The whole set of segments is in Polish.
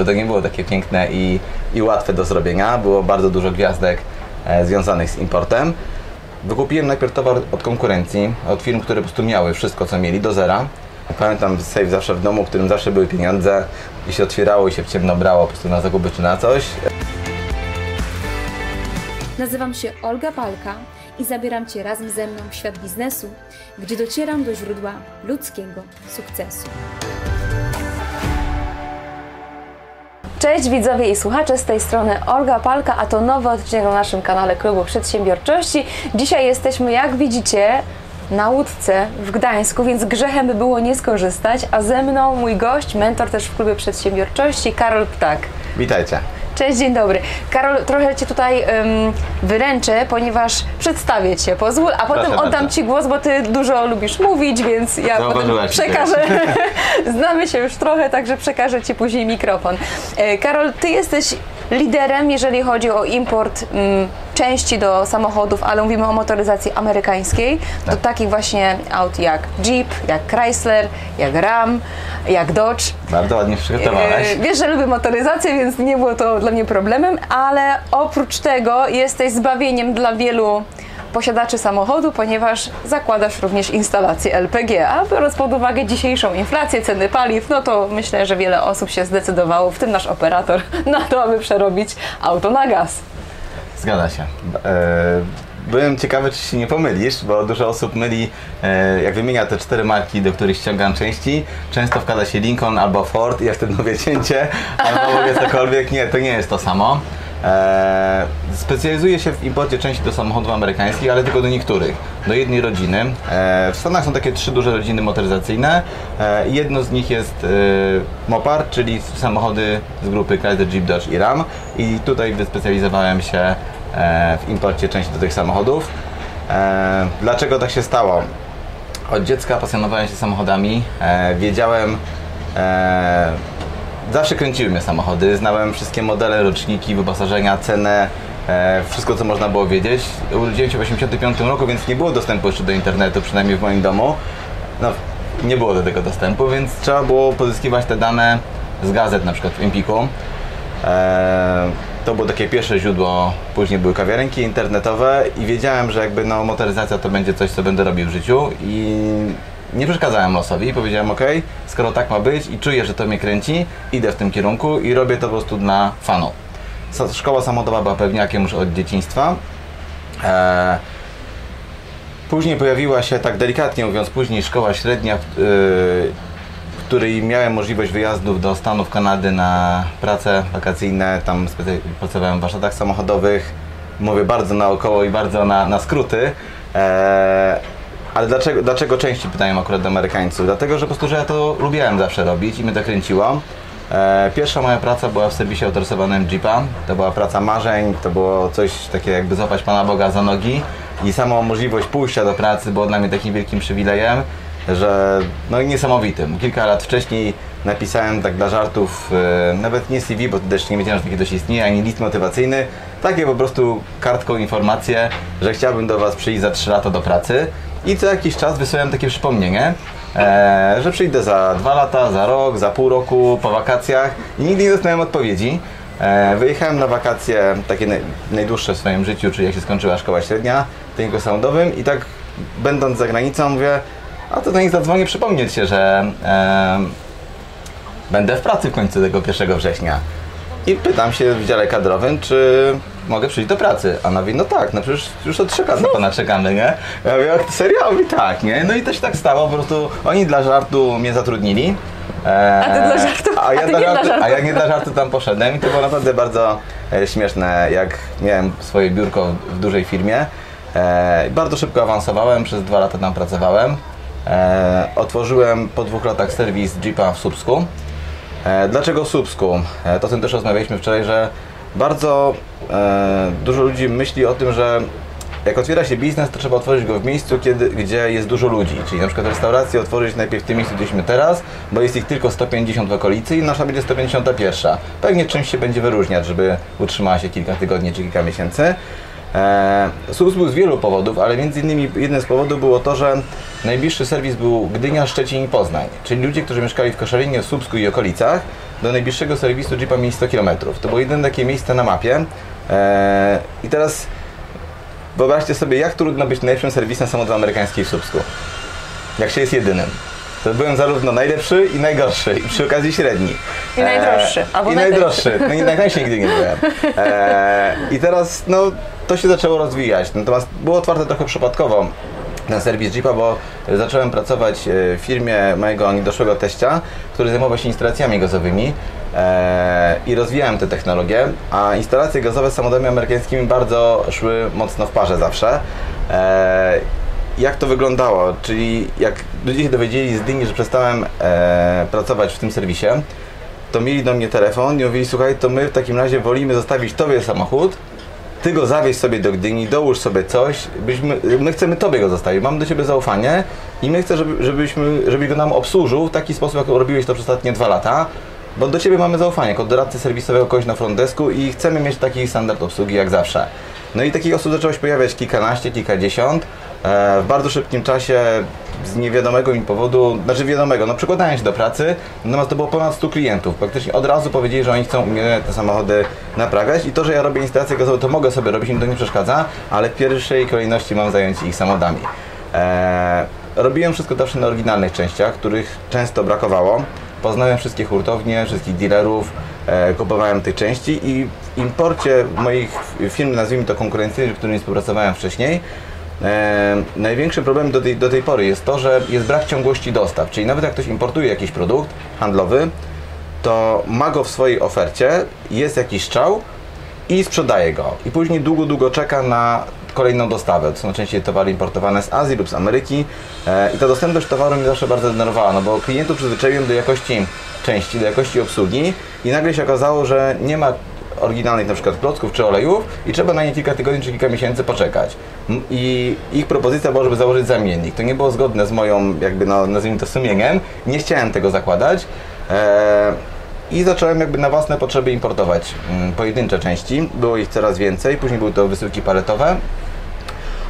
Że to nie było takie piękne i, i łatwe do zrobienia. Było bardzo dużo gwiazdek e, związanych z importem. Wykupiłem najpierw towar od konkurencji, od firm, które po prostu miały wszystko, co mieli, do zera. Pamiętam safe zawsze w domu, w którym zawsze były pieniądze i się otwierało i się w ciemno brało po prostu na zakupy czy na coś. Nazywam się Olga Palka i zabieram Cię razem ze mną w świat biznesu, gdzie docieram do źródła ludzkiego sukcesu. Cześć widzowie i słuchacze, z tej strony Olga Palka, a to nowy odcinek na naszym kanale Klubu Przedsiębiorczości. Dzisiaj jesteśmy, jak widzicie, na łódce w Gdańsku, więc grzechem by było nie skorzystać, a ze mną mój gość, mentor też w Klubie Przedsiębiorczości, Karol Ptak. Witajcie. Cześć, dzień dobry. Karol, trochę Cię tutaj ym, wyręczę, ponieważ przedstawię Cię, pozwól, a potem oddam bardzo. Ci głos, bo Ty dużo lubisz mówić, więc ja potem przekażę. Znamy się już trochę, także przekażę Ci później mikrofon. E, Karol, Ty jesteś liderem, jeżeli chodzi o import ym, części do samochodów, ale mówimy o motoryzacji amerykańskiej, do takich właśnie aut jak Jeep, jak Chrysler, jak Ram, jak Dodge. Bardzo ładnie przygotowałaś. E, Wiesz, że lubię motoryzację, więc nie było to dla mnie problemem, ale oprócz tego jesteś zbawieniem dla wielu posiadaczy samochodu, ponieważ zakładasz również instalację LPG, a biorąc pod uwagę dzisiejszą inflację, ceny paliw, no to myślę, że wiele osób się zdecydowało, w tym nasz operator, na to, aby przerobić auto na gaz. Zgadza się. E, Byłem ciekawy, czy się nie pomylisz, bo dużo osób myli, e, jak wymienia te cztery marki, do których ściągam części, często wkłada się Lincoln albo Ford i ja wtedy mówię cięcie, albo mówię cokolwiek. Nie, to nie jest to samo. E, Specjalizuję się w imporcie części do samochodów amerykańskich, ale tylko do niektórych. Do jednej rodziny. E, W Stanach są takie trzy duże rodziny motoryzacyjne. E, i Jedno z nich jest e, Mopar, czyli samochody z grupy Chrysler, Jeep, Dodge i Ram. I tutaj wyspecjalizowałem się e, w imporcie części do tych samochodów. Dlaczego tak się stało? Od dziecka pasjonowałem się samochodami. Wiedziałem, zawsze kręciły mnie samochody. Znałem wszystkie modele, roczniki, wyposażenia, cenę, e, wszystko co można było wiedzieć. Urodziłem się w 1985 roku, więc nie było dostępu jeszcze do internetu, przynajmniej w moim domu. No, nie było do tego dostępu, więc trzeba było pozyskiwać te dane z gazet, na przykład w Empiku. E, to było takie pierwsze źródło, później były kawiarenki internetowe i wiedziałem, że jakby no, motoryzacja to będzie coś, co będę robił w życiu i nie przeszkadzałem losowi i powiedziałem, ok, skoro tak ma być i czuję, że to mnie kręci, idę w tym kierunku i robię to po prostu dla fanu. Szkoła samochodowa była pewniakiem już od dzieciństwa. E, Później pojawiła się, tak delikatnie mówiąc, później szkoła średnia, w, yy, w której miałem możliwość wyjazdów do Stanów, Kanady na prace wakacyjne. Tam pracowałem w warsztatach samochodowych. Mówię bardzo naokoło i bardzo na, na skróty. E, ale dlaczego, dlaczego części pytają akurat do Amerykańców? Dlatego, że po prostu, że ja to lubiłem zawsze robić i mnie to kręciło. E, Pierwsza moja praca była w serwisie autoryzowanym Jeepa. To była praca marzeń, to było coś takiego jakby złapać Pana Boga za nogi i sama możliwość pójścia do pracy było dla mnie takim wielkim przywilejem, że no niesamowitym. Kilka lat wcześniej napisałem tak dla żartów, e, nawet nie CV, bo jeszcze nie wiedziałem, że takie coś istnieje, ani list motywacyjny, takie po prostu kartką informację, że chciałbym do Was przyjść za 3 lata do pracy i co jakiś czas wysyłałem takie przypomnienie, e, że przyjdę za 2 lata, za rok, za pół roku, po wakacjach i nigdy nie dostałem odpowiedzi. E, Wyjechałem na wakacje takie naj, najdłuższe w swoim życiu, czyli jak się skończyła szkoła średnia w techniku samochodowym i tak będąc za granicą mówię, a to do nich zadzwonię przypomnieć się, że e, będę w pracy w końcu tego 1 września. I pytam się w dziale kadrowym, czy mogę przyjść do pracy. A ona mówi, no tak, no przecież już od trzech lat na pana czekamy, nie? Ja mówię, "Jak, serio? A Mówi, tak, nie? No i też tak stało, po prostu oni dla żartu mnie zatrudnili. E, A ty dla żartu? A ja, A ty dla nie dla żartu, żartu. a ja nie dla żartu tam poszedłem i to było naprawdę bardzo e, śmieszne, jak miałem swoje biurko w dużej firmie. E, bardzo szybko awansowałem, przez dwa lata tam pracowałem. E, otworzyłem po dwóch latach serwis Jeepa w Słupsku. E, Dlaczego Słupsku? E, To o tym też rozmawialiśmy wczoraj, że bardzo e, dużo ludzi myśli o tym, że jak otwiera się biznes, to trzeba otworzyć go w miejscu, kiedy, gdzie jest dużo ludzi. Czyli na przykład restaurację otworzyć najpierw w tym miejscu, gdzieśmy teraz, bo jest ich tylko 150 w okolicy i nasza będzie 151. Pewnie czymś się będzie wyróżniać, żeby utrzymała się kilka tygodni czy kilka miesięcy. E, Słupsk był z wielu powodów, ale między innymi jeden z powodów było to, że najbliższy serwis był Gdynia, Szczecin i Poznań. Czyli ludzie, którzy mieszkali w Koszalinie, Słupsku i okolicach, do najbliższego serwisu Jeepa mieli 100 km. To było jedyne takie miejsce na mapie. E, I teraz wyobraźcie sobie, jak trudno być najlepszym serwisem samochodu amerykańskiej w Słupsku. Jak się jest jedynym. To byłem zarówno najlepszy i najgorszy, i przy okazji średni. I najdroższy, albo I najdroższy. No i najtańszy nigdy nie byłem. E, I teraz, no, to się zaczęło rozwijać. Natomiast było otwarte trochę przypadkowo ten serwis Jeepa, bo zacząłem pracować e, w firmie mojego niedoszłego teścia, który zajmował się instalacjami gazowymi e, i rozwijałem te technologie, a instalacje gazowe z samochodami amerykańskimi bardzo szły mocno w parze zawsze. E, jak to wyglądało? Czyli jak ludzie się dowiedzieli z Dyni, że przestałem pracować w tym serwisie, to mieli do mnie telefon i mówili, słuchaj, to my w takim razie wolimy zostawić Tobie samochód, Ty go zawieź sobie do Gdyni, dołóż sobie coś, byśmy, my chcemy Tobie go zostawić, mamy do Ciebie zaufanie i my chcemy, żeby, żebyśmy, żebyś go nam obsłużył w taki sposób, jak robiłeś to przez ostatnie dwa lata, bo do Ciebie mamy zaufanie jako doradcy serwisowego kogoś na front desku i chcemy mieć taki standard obsługi jak zawsze. No i takich osób zaczęło się pojawiać kilkanaście, kilkadziesiąt. E, w bardzo szybkim czasie z niewiadomego mi powodu, znaczy wiadomego, no przykładałem się do pracy, natomiast to było ponad 100 klientów. Praktycznie od razu powiedzieli, że oni chcą mnie te samochody naprawiać i to, że ja robię instalację gazową, to mogę sobie robić, im to nie przeszkadza, ale w pierwszej kolejności mam zająć się ich samochodami. E, robiłem wszystko zawsze na oryginalnych częściach, których często brakowało. Poznałem wszystkie hurtownie, wszystkich dealerów, e, kupowałem tych części i w imporcie moich firm, nazwijmy to konkurencyjnych, z którymi współpracowałem wcześniej, największy problem do tej, do tej pory jest to, że jest brak ciągłości dostaw. Czyli nawet jak ktoś importuje jakiś produkt handlowy, to ma go w swojej ofercie, jest jakiś strzał i sprzedaje go. I później długo, długo czeka na kolejną dostawę. To są najczęściej towary importowane z Azji lub z Ameryki. E, I ta dostępność towaru mnie zawsze bardzo denerwowała, no bo klientów przyzwyczaiłem do jakości części, do jakości obsługi i nagle się okazało, że nie ma oryginalnych na przykład klocków czy olejów i trzeba na nie kilka tygodni czy kilka miesięcy poczekać. I ich propozycja była, żeby założyć zamiennik. To nie było zgodne z moją, jakby no, nazwijmy to sumieniem. Nie chciałem tego zakładać. E, i zacząłem jakby na własne potrzeby importować pojedyncze części. Było ich coraz więcej, później były to wysyłki paletowe.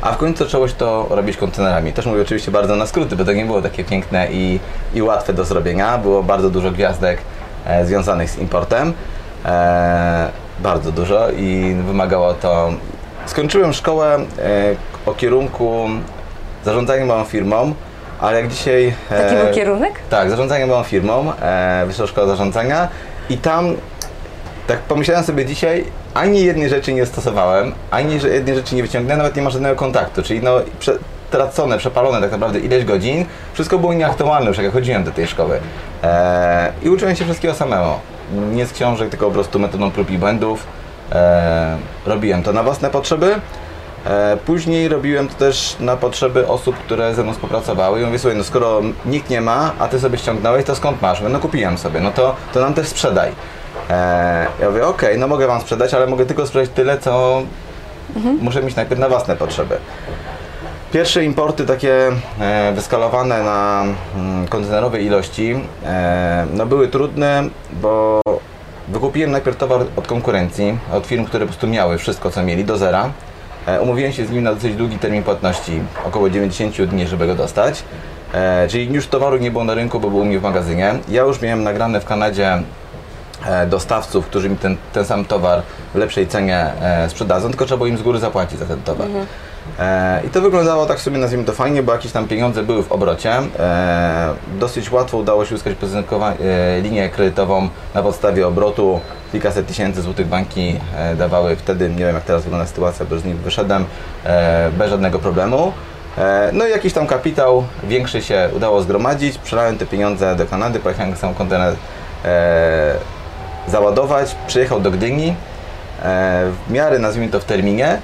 A w końcu zaczęło się to robić kontenerami. Też mówię oczywiście bardzo na skróty, bo to nie było takie piękne i, i łatwe do zrobienia. Było bardzo dużo gwiazdek e, związanych z importem. E, bardzo dużo i wymagało to. Skończyłem szkołę e, o kierunku zarządzania małą firmą, ale jak dzisiaj. e, Taki był kierunek? tak, zarządzanie małą firmą, e, Wyższa Szkoła Zarządzania i tam tak pomyślałem sobie dzisiaj, ani jednej rzeczy nie stosowałem, ani jednej rzeczy nie wyciągnąłem, nawet nie ma żadnego kontaktu, czyli no prze, tracone, przepalone tak naprawdę ileś godzin, wszystko było nieaktualne już jak chodziłem do tej szkoły. E, I uczyłem się wszystkiego samemu. Nie z książek, tylko po prostu metodą prób i błędów. E, robiłem to na własne potrzeby. E, Później robiłem to też na potrzeby osób, które ze mną współpracowały i mówię, słuchaj, no skoro nikt nie ma, a ty sobie ściągnąłeś, to skąd masz? Mówię, no kupiłem sobie, no to, to nam też sprzedaj. E, ja mówię, okej, no mogę wam sprzedać, ale mogę tylko sprzedać tyle, co muszę mieć najpierw na własne potrzeby. Pierwsze importy takie e, wyskalowane na mm, kontenerowej ilości e, no były trudne, bo wykupiłem najpierw towar od konkurencji, od firm, które po prostu miały wszystko, co mieli, do zera. E, umówiłem się z nimi na dosyć długi termin płatności, około 90 dni, żeby go dostać. E, czyli już towaru nie było na rynku, bo był u mnie w magazynie. Ja już miałem nagrane w Kanadzie e, dostawców, którzy mi ten, ten sam towar w lepszej cenie e, sprzedadzą, tylko trzeba było im z góry zapłacić za ten towar. E, I to wyglądało tak sobie, nazwijmy to fajnie, bo jakieś tam pieniądze były w obrocie. E, dosyć łatwo udało się uzyskać e, linię kredytową na podstawie obrotu. Kilkaset tysięcy złotych banki e, dawały wtedy, nie wiem jak teraz wygląda sytuacja, bo już z nich wyszedłem, e, bez żadnego problemu. E, No i jakiś tam kapitał większy się udało zgromadzić. Przelałem te pieniądze do Kanady, pojechałem sam kontener e, załadować. Przyjechał do Gdyni e, w miarę, nazwijmy to w terminie.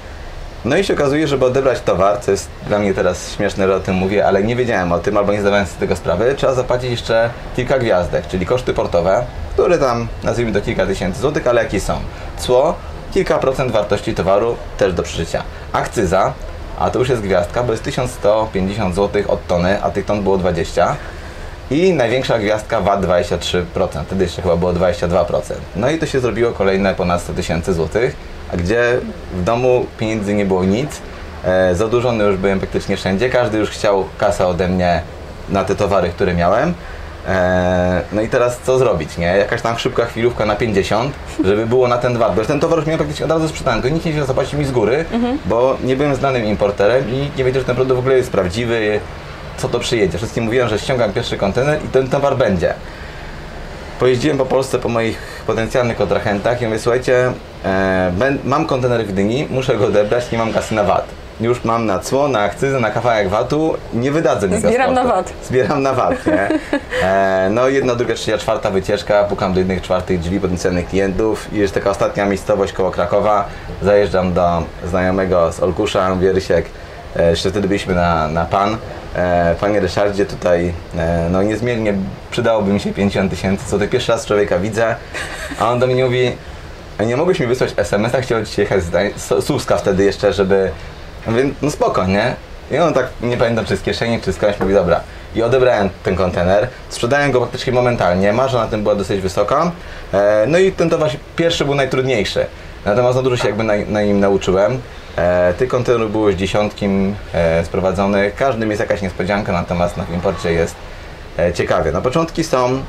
No i się okazuje, żeby odebrać towar, co jest dla mnie teraz śmieszne, że o tym mówię, ale nie wiedziałem o tym albo nie zdawałem sobie tego sprawy, trzeba zapłacić jeszcze kilka gwiazdek, czyli koszty portowe, które tam nazwijmy to kilka tysięcy złotych, ale jakie są? Cło, kilka procent wartości towaru, też do przeżycia. Akcyza, a to już jest gwiazdka, bo jest 1150 zł od tony, a tych ton było 20. I największa gwiazdka VAT 23%, wtedy jeszcze chyba było 22%. No i to się zrobiło kolejne ponad 100 tysięcy złotych, a gdzie w domu pieniędzy nie było nic, e, zadłużony już byłem praktycznie wszędzie, każdy już chciał kasę ode mnie na te towary, które miałem. E, no i teraz co zrobić, nie? Jakaś tam szybka chwilówka na 50, żeby było na ten VAT, bo ten towar już miałem praktycznie od razu sprzedany, to nikt nie chciał zapłacić mi z góry, bo nie byłem znanym importerem i nie wiedział, że ten produkt w ogóle jest prawdziwy, co to przyjedzie. Wszystkim mówiłem, że ściągam pierwszy kontener i ten towar będzie. Pojeździłem po Polsce po moich potencjalnych kontrahentach i mówię, słuchajcie, e, ben, mam kontener w Gdyni, muszę go odebrać, nie mam kasy na VAT. Już mam na cło, na akcyzę, na kawałek VAT-u, nie wydadzę mi Zbieram na. VAT. Zbieram na VAT, nie? E, no jedna, druga, trzecia, czwarta wycieczka, pukam do jednych, czwartych drzwi potencjalnych klientów i już taka ostatnia miejscowość koło Krakowa, zajeżdżam do znajomego z Olkusza, mówię, Rysiek, jeszcze wtedy byliśmy na, na PAN, e, Panie Ryszardzie, tutaj e, no niezmiernie przydałoby mi się 50 tysięcy, co to pierwszy raz człowieka widzę, a on do mnie mówi, "A nie mogłeś mi wysłać SMS-a, chciał Ci jechać z Słupska wtedy jeszcze, żeby... No spoko, nie? I on tak, nie pamiętam czy z kieszeni, czy skądś mówi, dobra. I odebrałem ten kontener, sprzedałem go praktycznie momentalnie, marża na tym była dosyć wysoka. E, no i ten towar pierwszy był najtrudniejszy. Natomiast no dużo się jakby na, na nim nauczyłem. E, tych kontenerów było już dziesiątki e, sprowadzonych, każdym jest jakaś niespodzianka, natomiast na imporcie jest e, ciekawie. Na początki są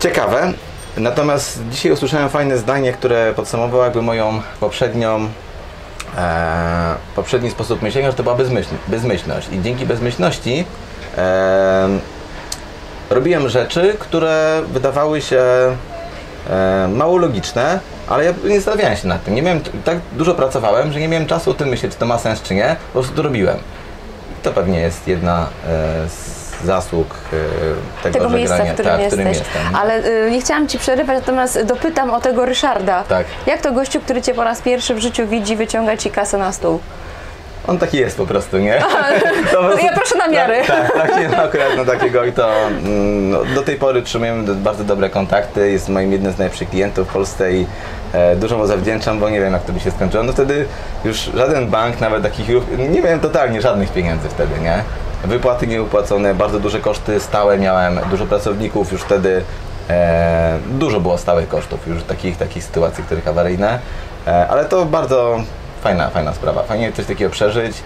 ciekawe. Natomiast dzisiaj usłyszałem fajne zdanie, które podsumowało jakby moją poprzednią e, poprzedni sposób myślenia, że to była bezmyśl, bezmyślność. I dzięki bezmyślności e, robiłem rzeczy, które wydawały się mało logiczne, ale ja nie zastanawiałem się nad tym. Nie miałem, tak dużo pracowałem, że nie miałem czasu o tym myśleć, czy to ma sens, czy nie. Po prostu to robiłem. To pewnie jest jedna e, z zasług e, tego, Tego miejsca, w którym tak, jesteś. jestem. Ale y, nie chciałam Ci przerywać, natomiast dopytam o tego Ryszarda. Tak. Jak to gościu, który Cię po raz pierwszy w życiu widzi, wyciąga Ci kasę na stół? On taki jest po prostu, nie? To po prostu- ja proszę namiary. Tak, tak, tak nie ma akurat na takiego i to mm, no, do tej pory trzymujemy bardzo dobre kontakty, jest moim jednym z najlepszych klientów w Polsce i e, dużo mu zawdzięczam, bo nie wiem jak to by się skończyło. No wtedy już żaden bank, nawet takich, nie miałem totalnie żadnych pieniędzy wtedy, nie? Wypłaty nieupłacone, bardzo duże koszty stałe miałem, dużo pracowników już wtedy, e, dużo było stałych kosztów już takich, takich sytuacji, których awaryjne, e, ale to bardzo fajna, fajna sprawa, fajnie coś takiego przeżyć.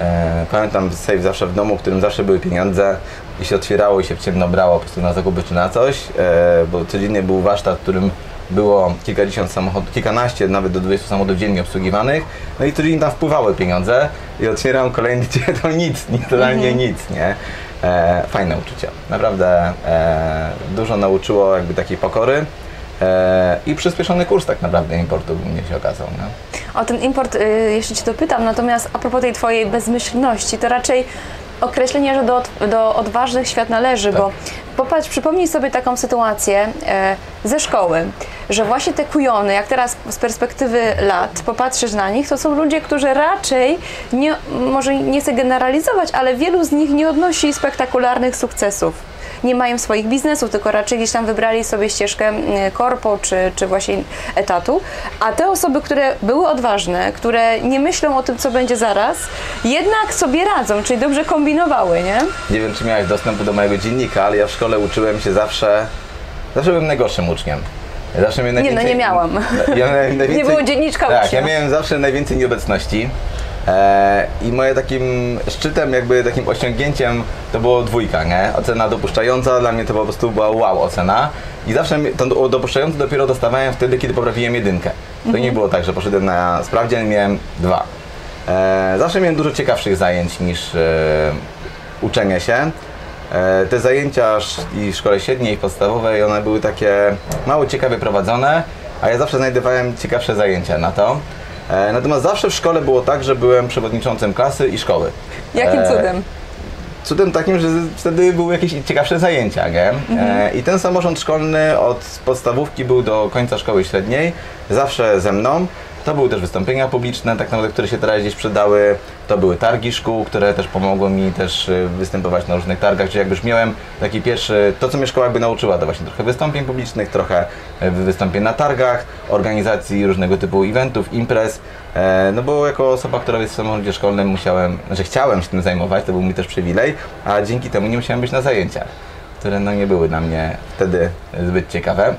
E, pamiętam safe zawsze w domu, w którym zawsze były pieniądze i się otwierało i się w ciemno brało po prostu na zakupy czy na coś, e, bo codziennie był warsztat, w którym było kilkadziesiąt samochodów, kilkanaście, nawet do 20 samochodów dziennie obsługiwanych, no i codziennie tam wpływały pieniądze i otwieram kolejny dzień, to nic, nie, totalnie nic, nie? E, fajne uczucie, naprawdę e, dużo nauczyło jakby takiej pokory i przyspieszony kurs tak naprawdę importu mnie się okazał, nie? O ten import y, jeszcze Cię dopytam, natomiast a propos tej Twojej bezmyślności, to raczej określenie, że do, do odważnych świat należy, Tak. bo popatrz, przypomnij sobie taką sytuację e, ze szkoły, że właśnie te kujony, jak teraz z perspektywy lat popatrzysz na nich, to są ludzie, którzy raczej, nie, może nie chcę generalizować, ale wielu z nich nie odnosi spektakularnych sukcesów nie mają swoich biznesów, tylko raczej gdzieś tam wybrali sobie ścieżkę mm, korpo czy, czy właśnie etatu. A te osoby, które były odważne, które nie myślą o tym, co będzie zaraz, jednak sobie radzą, czyli dobrze kombinowały, nie? Nie wiem, czy miałeś dostęp do mojego dziennika, ale ja w szkole uczyłem się zawsze. Zawsze byłem najgorszym uczniem. Zawsze miałem Nie, no, najwięcej, nie miałam. Ja miałem najwięcej, Nie było dzienniczka Tak, ucznia. ja miałem zawsze najwięcej nieobecności. E, I moje takim szczytem, jakby takim osiągnięciem to było dwójka, nie? Ocena dopuszczająca, dla mnie to po prostu była wow ocena. I zawsze tą dopuszczającą dopiero dostawałem wtedy, kiedy poprawiłem jedynkę. To Mhm. nie było tak, że poszedłem na sprawdzian i miałem dwa. E, zawsze miałem dużo ciekawszych zajęć niż e, uczenie się. Te zajęcia i w szkole średniej, i podstawowej, one były takie mało ciekawie prowadzone, a ja zawsze znajdowałem ciekawsze zajęcia na to. E, Natomiast zawsze w szkole było tak, że byłem przewodniczącym klasy i szkoły. Jakim E, cudem? Cudem takim, że wtedy były jakieś ciekawsze zajęcia, nie? E, I ten samorząd szkolny od podstawówki był do końca szkoły średniej, zawsze ze mną. To były też wystąpienia publiczne, tak naprawdę, które się teraz gdzieś przydały. To były targi szkół, które też pomogły mi też y, występować na różnych targach, czyli jakby już miałem taki pierwszy, to co mnie szkoła jakby nauczyła, to właśnie trochę wystąpień publicznych, trochę y, wystąpień na targach, organizacji różnego typu eventów, imprez. E, No bo jako osoba, która jest w samorządzie szkolnym musiałem, że chciałem się tym zajmować, to był mi też przywilej, a dzięki temu nie musiałem być na zajęciach, które no nie były dla mnie wtedy zbyt ciekawe.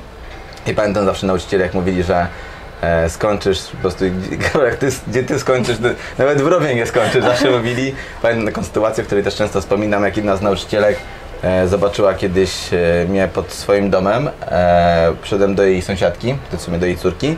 I pamiętam zawsze nauczyciele, jak mówili, że e, skończysz po prostu, ty, gdzie ty skończysz, ty, nawet w rowie nie skończysz, zawsze mówili. Pamiętam taką sytuację, w której też często wspominam, jak jedna z nauczycielek e, zobaczyła kiedyś e, mnie pod swoim domem, e, przyszedłem do jej sąsiadki, to w sumie do jej córki.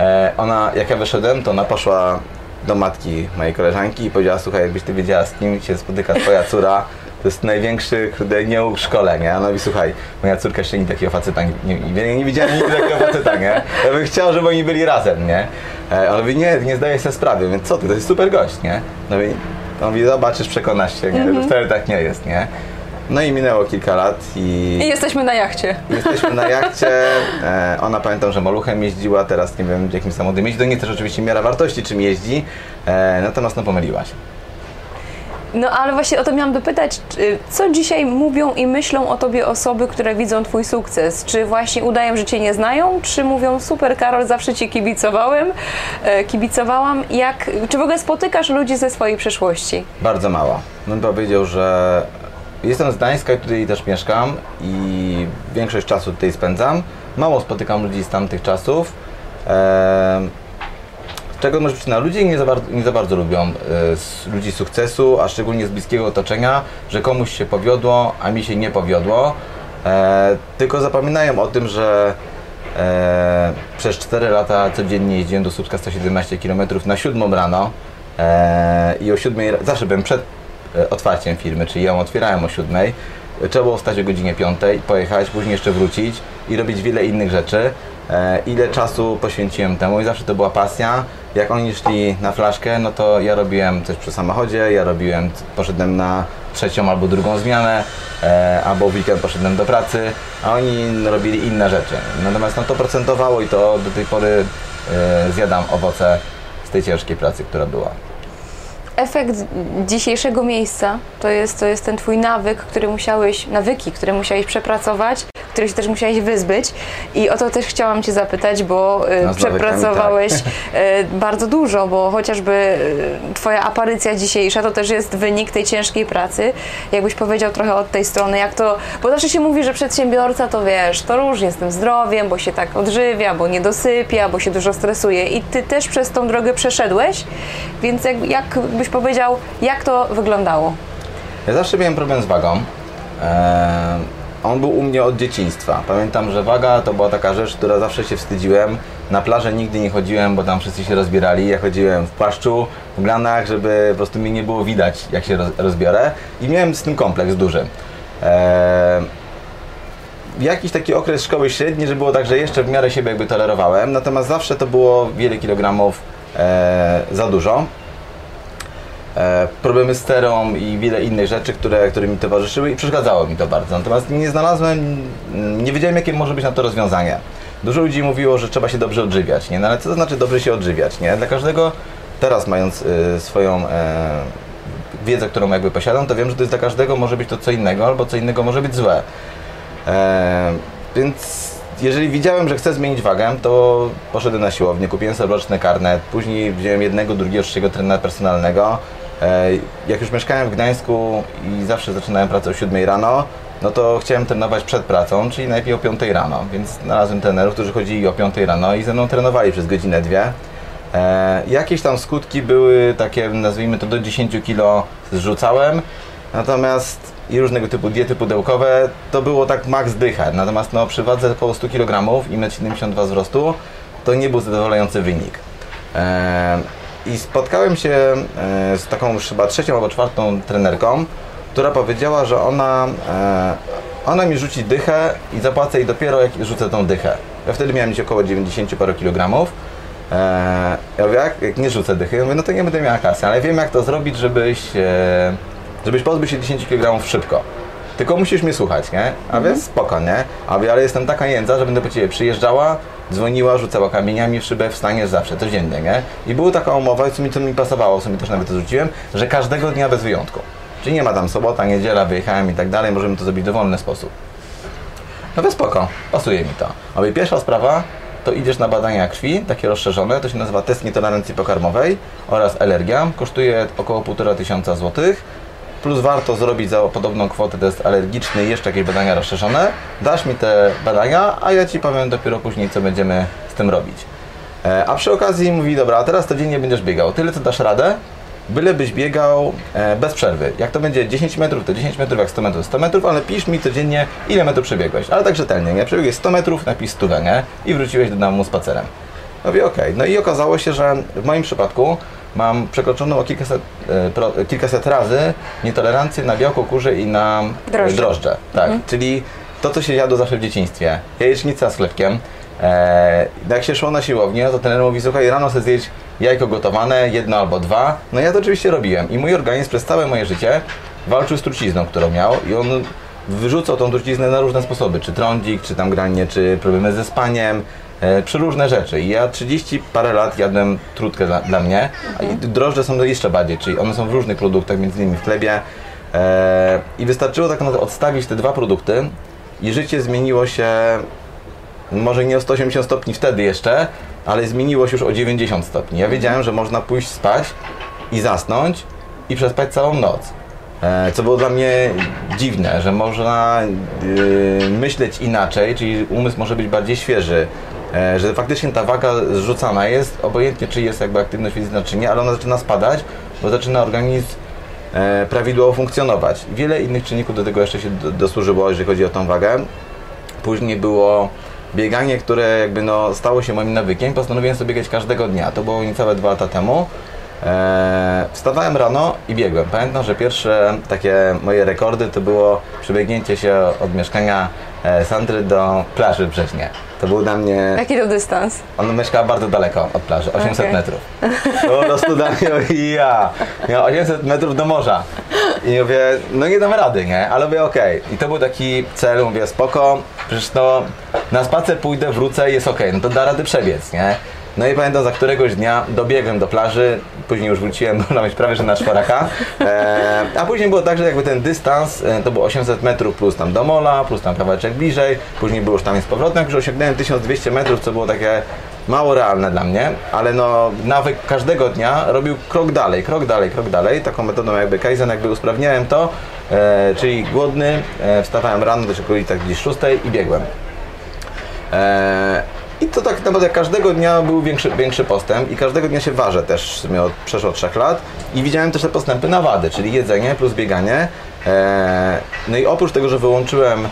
E, ona, jak ja wyszedłem, to ona poszła do matki mojej koleżanki i powiedziała, słuchaj, jakbyś ty wiedziała, z kim się spotyka twoja córa, to jest największy kurde nieuk w szkole, nie? A Ona mówi, słuchaj, moja córka jeszcze nigdy takiego faceta nie, nie, nie, widziała nigdy takiego faceta, nie? Ja bym chciał, żeby oni byli razem, nie? E, On mówi, nie, nie zdaję sobie sprawy, więc co ty, to jest super gość, nie? No mówi, on mówi, zobaczysz, przekonasz się, nie? Że wcale tak nie jest, nie? No i minęło kilka lat i... I jesteśmy na jachcie. Jesteśmy na jachcie. E, ona pamiętam, że maluchem jeździła, teraz nie wiem jakim samochodem jeździ. To nie też oczywiście miara wartości, czym jeździ. E, natomiast no pomyliła się. No ale właśnie o to miałam dopytać, co dzisiaj mówią i myślą o tobie osoby, które widzą twój sukces? Czy właśnie udają, że cię nie znają, czy mówią super Karol, zawsze ci kibicowałem, e, kibicowałam? Jak, czy w ogóle spotykasz ludzi ze swojej przeszłości? Bardzo mało. Bym powiedział, że jestem z Gdańska i tutaj też mieszkam i większość czasu tutaj spędzam. Mało spotykam ludzi z tamtych czasów. E, z czego może przyczyna? Ludzie nie za, bardzo, nie za bardzo lubią s- ludzi sukcesu, a szczególnie z bliskiego otoczenia, że komuś się powiodło, a mi się nie powiodło. E, tylko zapominają o tym, że e, przez 4 lata codziennie jeździłem do Słupska 117 km na 7 rano e, i o 7 ra- zawsze byłem przed e, otwarciem firmy, czyli ją otwierałem o 7. Trzeba było wstać o godzinie 5, pojechać, później jeszcze wrócić i robić wiele innych rzeczy. E, ile czasu poświęciłem temu i zawsze to była pasja. Jak oni szli na flaszkę, no to ja robiłem coś przy samochodzie, ja robiłem, poszedłem na trzecią albo drugą zmianę, e, albo w weekend poszedłem do pracy, a oni robili inne rzeczy. Natomiast no to procentowało i to do tej pory e, zjadam owoce z tej ciężkiej pracy, która była. Efekt dzisiejszego miejsca to jest, to jest ten twój nawyk, który musiałeś, nawyki, które musiałeś przepracować, których się też musiałeś wyzbyć. I o to też chciałam Cię zapytać, bo y, No, przepracowałeś y, bardzo dużo, bo chociażby y, Twoja aparycja dzisiejsza to też jest wynik tej ciężkiej pracy. Jakbyś powiedział trochę od tej strony, jak to, bo zawsze się mówi, że przedsiębiorca to wiesz, to różnie z tym zdrowiem, bo się tak odżywia, bo nie dosypia, bo się dużo stresuje i Ty też przez tą drogę przeszedłeś, więc jak, jak byś powiedział, jak to wyglądało? Ja zawsze miałem problem z wagą. Eee, on był u mnie od dzieciństwa. Pamiętam, że waga to była taka rzecz, która zawsze się wstydziłem. Na plażę nigdy nie chodziłem, bo tam wszyscy się rozbierali. Ja chodziłem w płaszczu, w glanach, żeby po prostu mi nie było widać, jak się roz- rozbiorę. I miałem z tym kompleks duży. Eee, jakiś taki okres szkoły średniej, że było tak, że jeszcze w miarę siebie jakby tolerowałem, natomiast zawsze to było wiele kilogramów e, za dużo. E, problemy z sterą i wiele innych rzeczy, które, które mi towarzyszyły i przeszkadzało mi to bardzo. Natomiast nie znalazłem, nie wiedziałem jakie może być na to rozwiązanie. Dużo ludzi mówiło, że trzeba się dobrze odżywiać, nie? No ale co to znaczy dobrze się odżywiać, nie? Dla każdego, teraz mając y, swoją e, wiedzę, którą jakby posiadam, to wiem, że to jest dla każdego może być to co innego, albo co innego może być złe. E, więc jeżeli widziałem, że chcę zmienić wagę, to poszedłem na siłownię, kupiłem sobie roczny karnet, później wziąłem jednego, drugiego, trzeciego trenera personalnego. E, jak już mieszkałem w Gdańsku i zawsze zaczynałem pracę o 7 rano, no to chciałem trenować przed pracą, czyli najlepiej o 5 rano, więc znalazłem trenerów, którzy chodzili o 5 rano i ze mną trenowali przez godzinę, dwie. E, jakieś tam skutki były takie, nazwijmy to do 10 kg zrzucałem, natomiast i różnego typu diety pudełkowe, to było tak maks dycha. Natomiast no, przy wadze około 100 kg i 1,72 m wzrostu, to nie był zadowalający wynik. E, I spotkałem się e, z taką chyba trzecią albo czwartą trenerką, która powiedziała, że ona, e, ona mi rzuci dychę i zapłacę jej dopiero jak rzucę tą dychę. Ja wtedy miałem mieć około 90 paru kilogramów. E, ja mówię, jak, jak nie rzucę dychy? Ja mówię, no to nie będę miała kasy, ale wiem jak to zrobić, żebyś, żebyś pozbył się 10 kg szybko. Tylko musisz mnie słuchać, nie? A więc spoko, nie? A mówię, ale jestem taka jędza, że będę po Ciebie przyjeżdżała, dzwoniła, rzucała kamieniami w szybę, wstaniesz zawsze, codziennie, nie? I była taka umowa, co mi to mi pasowało, co mi też nawet rzuciłem, że każdego dnia bez wyjątku. Czyli nie ma tam sobota, niedziela, wyjechałem i tak dalej, możemy to zrobić w dowolny sposób. No to spoko, pasuje mi to. A mówię, pierwsza sprawa, to idziesz na badania krwi, takie rozszerzone, to się nazywa test nietolerancji pokarmowej oraz alergia, kosztuje około 1,5 tysiąca złotych, plus warto zrobić za podobną kwotę test alergiczny i jeszcze jakieś badania rozszerzone. Dasz mi te badania, a ja Ci powiem dopiero później, co będziemy z tym robić. E, a przy okazji mówi, dobra, a teraz codziennie będziesz biegał. Tyle, co dasz radę, byle byś biegał e, bez przerwy. Jak to będzie 10 metrów, to 10 metrów, jak 100 metrów, 100 metrów, ale pisz mi codziennie, ile metrów przebiegłeś. Ale tak rzetelnie, nie? Przebiegłeś 100 metrów, napisz stówę, nie? I wróciłeś do domu spacerem. Mówię, okej. No i okazało się, że w moim przypadku mam przekroczoną o kilkaset, e, pro, kilkaset razy nietolerancję na białko kurze i na e, Drożdże. drożdże. Tak, czyli to, co się jadło zawsze w dzieciństwie. Jajecznica z chlebkiem. E, jak się szło na siłownię, to trener mówi, słuchaj, rano sobie zjeść jajko gotowane, jedno albo dwa. No ja to oczywiście robiłem i mój organizm przez całe moje życie walczył z trucizną, którą miał i on wyrzucał tą truciznę na różne sposoby, czy trądzik, czy tam granie, czy problemy ze spaniem, e, przeróżne rzeczy. I ja 30 parę lat jadłem trutkę dla, dla mnie, a i drożdże są jeszcze bardziej, czyli one są w różnych produktach, między innymi w chlebie. E, I wystarczyło tak naprawdę odstawić te dwa produkty i życie zmieniło się może nie o 180 stopni wtedy jeszcze, ale zmieniło się już o 90 stopni. Ja wiedziałem, że można pójść spać i zasnąć i przespać całą noc. E, Co było dla mnie dziwne, że można yy, myśleć inaczej, czyli umysł może być bardziej świeży. E, Że faktycznie ta waga zrzucana jest, obojętnie czy jest jakby aktywność fizyczna czy nie, ale ona zaczyna spadać, bo zaczyna organizm e, prawidłowo funkcjonować. Wiele innych czynników do tego jeszcze się do- dosłużyło, jeżeli chodzi o tą wagę. Później było bieganie, które jakby no stało się moim nawykiem. Postanowiłem sobie biegać każdego dnia. To było niecałe dwa lata temu. Eee, wstawałem rano i biegłem. Pamiętam, że pierwsze takie moje rekordy to było przebiegnięcie się od mieszkania e, Sandry do plaży w Brzeźnie. To był dla mnie... Jaki to dystans? Ona mieszkała bardzo daleko od plaży, 800 Okej. metrów. Po prostu dla mnie, ja. Miał 800 metrów do morza. I mówię, no nie dam rady, nie? Ale mówię, okej. I to był taki cel, mówię, spoko, przecież no na spacer pójdę, wrócę jest okej, no to da rady przebiec, nie? No i pamiętam, za któregoś dnia dobiegłem do plaży, później już wróciłem, można mieć prawie, że na czworaka. E, a później było tak, że jakby ten dystans e, to było 800 metrów plus tam do mola, plus tam kawałeczek bliżej, później było już tam z powrotem, jak już osiągnąłem 1200 metrów, co było takie mało realne dla mnie, ale no nawyk każdego dnia robił krok dalej, krok dalej, krok dalej, taką metodą jakby Kaizen, jakby usprawniałem to, e, czyli głodny, e, wstawałem rano do okolic tak gdzieś 6 i biegłem. E, I to tak naprawdę każdego dnia był większy, większy postęp i każdego dnia się ważę też w sumie od, przeszło 3 lat i widziałem też te postępy na wady, czyli jedzenie plus bieganie. E, no i oprócz tego, że wyłączyłem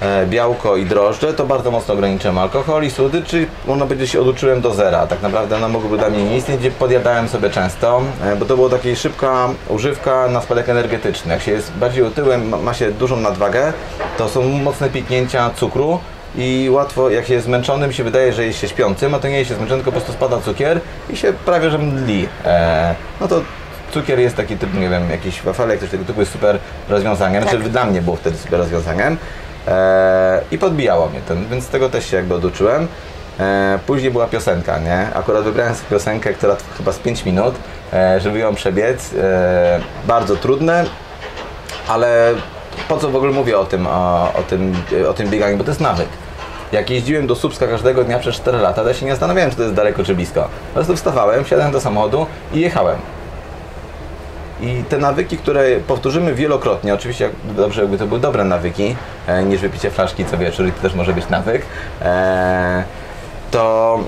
e, białko i drożdże, to bardzo mocno ograniczyłem alkohol i słodyczy, można powiedzieć, się oduczyłem do zera. Tak naprawdę one mogłyby dla mnie nie istnieć, podjadałem sobie często, e, bo to była taka szybka używka na spadek energetyczny. Jak się jest bardziej otyłem, ma się dużą nadwagę, to są mocne piknięcia cukru i łatwo, jak się jest zmęczonym, się wydaje, że jest się śpiącym, a to nie jest się zmęczony, tylko po prostu spada cukier i się prawie że mdli. E, no to cukier jest taki typ, nie wiem, jakiś wafelek, coś tego typu jest super rozwiązaniem, znaczy dla mnie było wtedy super rozwiązaniem. E, I podbijało mnie ten, więc tego też się jakby oduczyłem. E, później była piosenka, nie? Akurat wybrałem sobie piosenkę, która chyba z 5 minut, żeby ją przebiec. Bardzo trudne, ale po co w ogóle mówię o tym, o, o, tym, o tym bieganiu, bo to jest nawyk. Jak jeździłem do Słupska każdego dnia przez 4 lata, to ja się nie zastanawiałem, czy to jest daleko, czy blisko. Po prostu wstawałem, wsiadałem do samochodu i jechałem. I te nawyki, które powtórzymy wielokrotnie, oczywiście dobrze jakby to były dobre nawyki, e, niż wypicie flaszki co wieczór to też może być nawyk, e, to,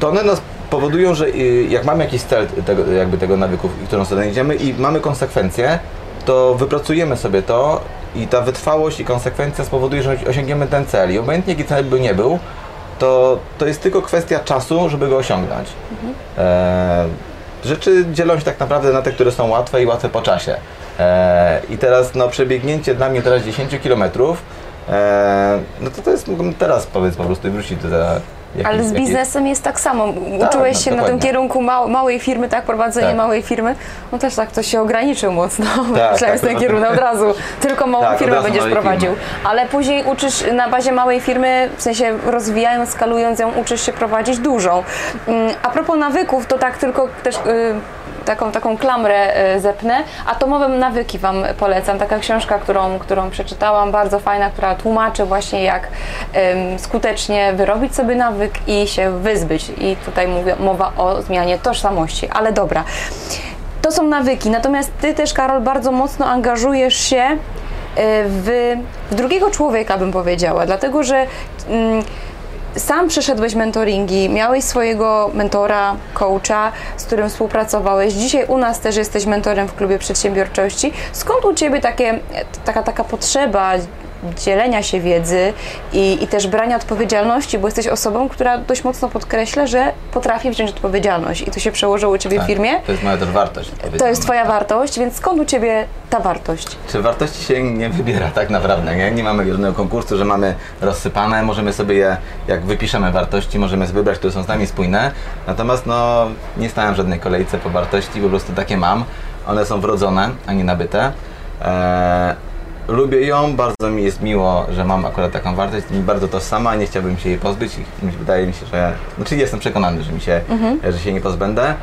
to one nas powodują, że y, jak mamy jakiś cel tego, jakby tego nawyku, w którą stronę idziemy i mamy konsekwencje, to wypracujemy sobie to i ta wytrwałość i konsekwencja spowoduje, że osiągniemy ten cel. I obojętnie jaki cel by nie był, to, to jest tylko kwestia czasu, żeby go osiągnąć. E, rzeczy dzielą się tak naprawdę na te, które są łatwe i łatwe po czasie. E, I teraz no, przebiegnięcie dla mnie teraz 10 km, e, no to to jest, mógłbym teraz powiedz po prostu wrócić do Ale z biznesem jest tak samo. Tak, Uczyłeś no, się na tym kierunku mał, małej firmy, tak? Prowadzenie Tak. małej firmy. No też tak, to się ograniczył mocno. tak, Myślałem z ten od- kierunek od razu. Tylko małą Tak, firmę będziesz prowadził. Ale później uczysz na bazie małej firmy, w sensie rozwijając, skalując ją, uczysz się prowadzić dużą. Mm, A propos nawyków, to tak tylko też... Taką, taką klamrę y, zepnę. Atomowe nawyki Wam polecam. Taka książka, którą, którą przeczytałam, bardzo fajna, która tłumaczy właśnie jak skutecznie wyrobić sobie nawyk i się wyzbyć. I tutaj mówię, mowa o zmianie tożsamości. Ale dobra. To są nawyki. Natomiast Ty też, Karol, bardzo mocno angażujesz się y, w, w drugiego człowieka, bym powiedziała. Dlatego, że mm, sam przeszedłeś mentoringi, miałeś swojego mentora, coacha, z którym współpracowałeś. Dzisiaj u nas też jesteś mentorem w klubie przedsiębiorczości. Skąd u Ciebie takie, taka, taka potrzeba dzielenia się wiedzy i, i też brania odpowiedzialności, bo jesteś osobą, która dość mocno podkreśla, że potrafi wziąć odpowiedzialność i to się przełożyło u Ciebie w Tak, firmie. To jest moja też wartość. To jest Twoja wartość, więc skąd u Ciebie ta wartość? Czy wartości się nie wybiera tak naprawdę, nie? Nie mamy żadnego konkursu, że mamy rozsypane, możemy sobie je, jak wypiszemy wartości, możemy sobie wybrać, które są z nami spójne. Natomiast no, nie stałem w żadnej kolejce po wartości, po prostu takie mam. One są wrodzone, a nie nabyte. Eee, lubię ją, bardzo mi jest miło, że mam akurat taką wartość, mi bardzo tożsama, nie chciałbym się jej pozbyć i wydaje mi się, że, znaczy jestem przekonany, że mi się, że się nie pozbędę.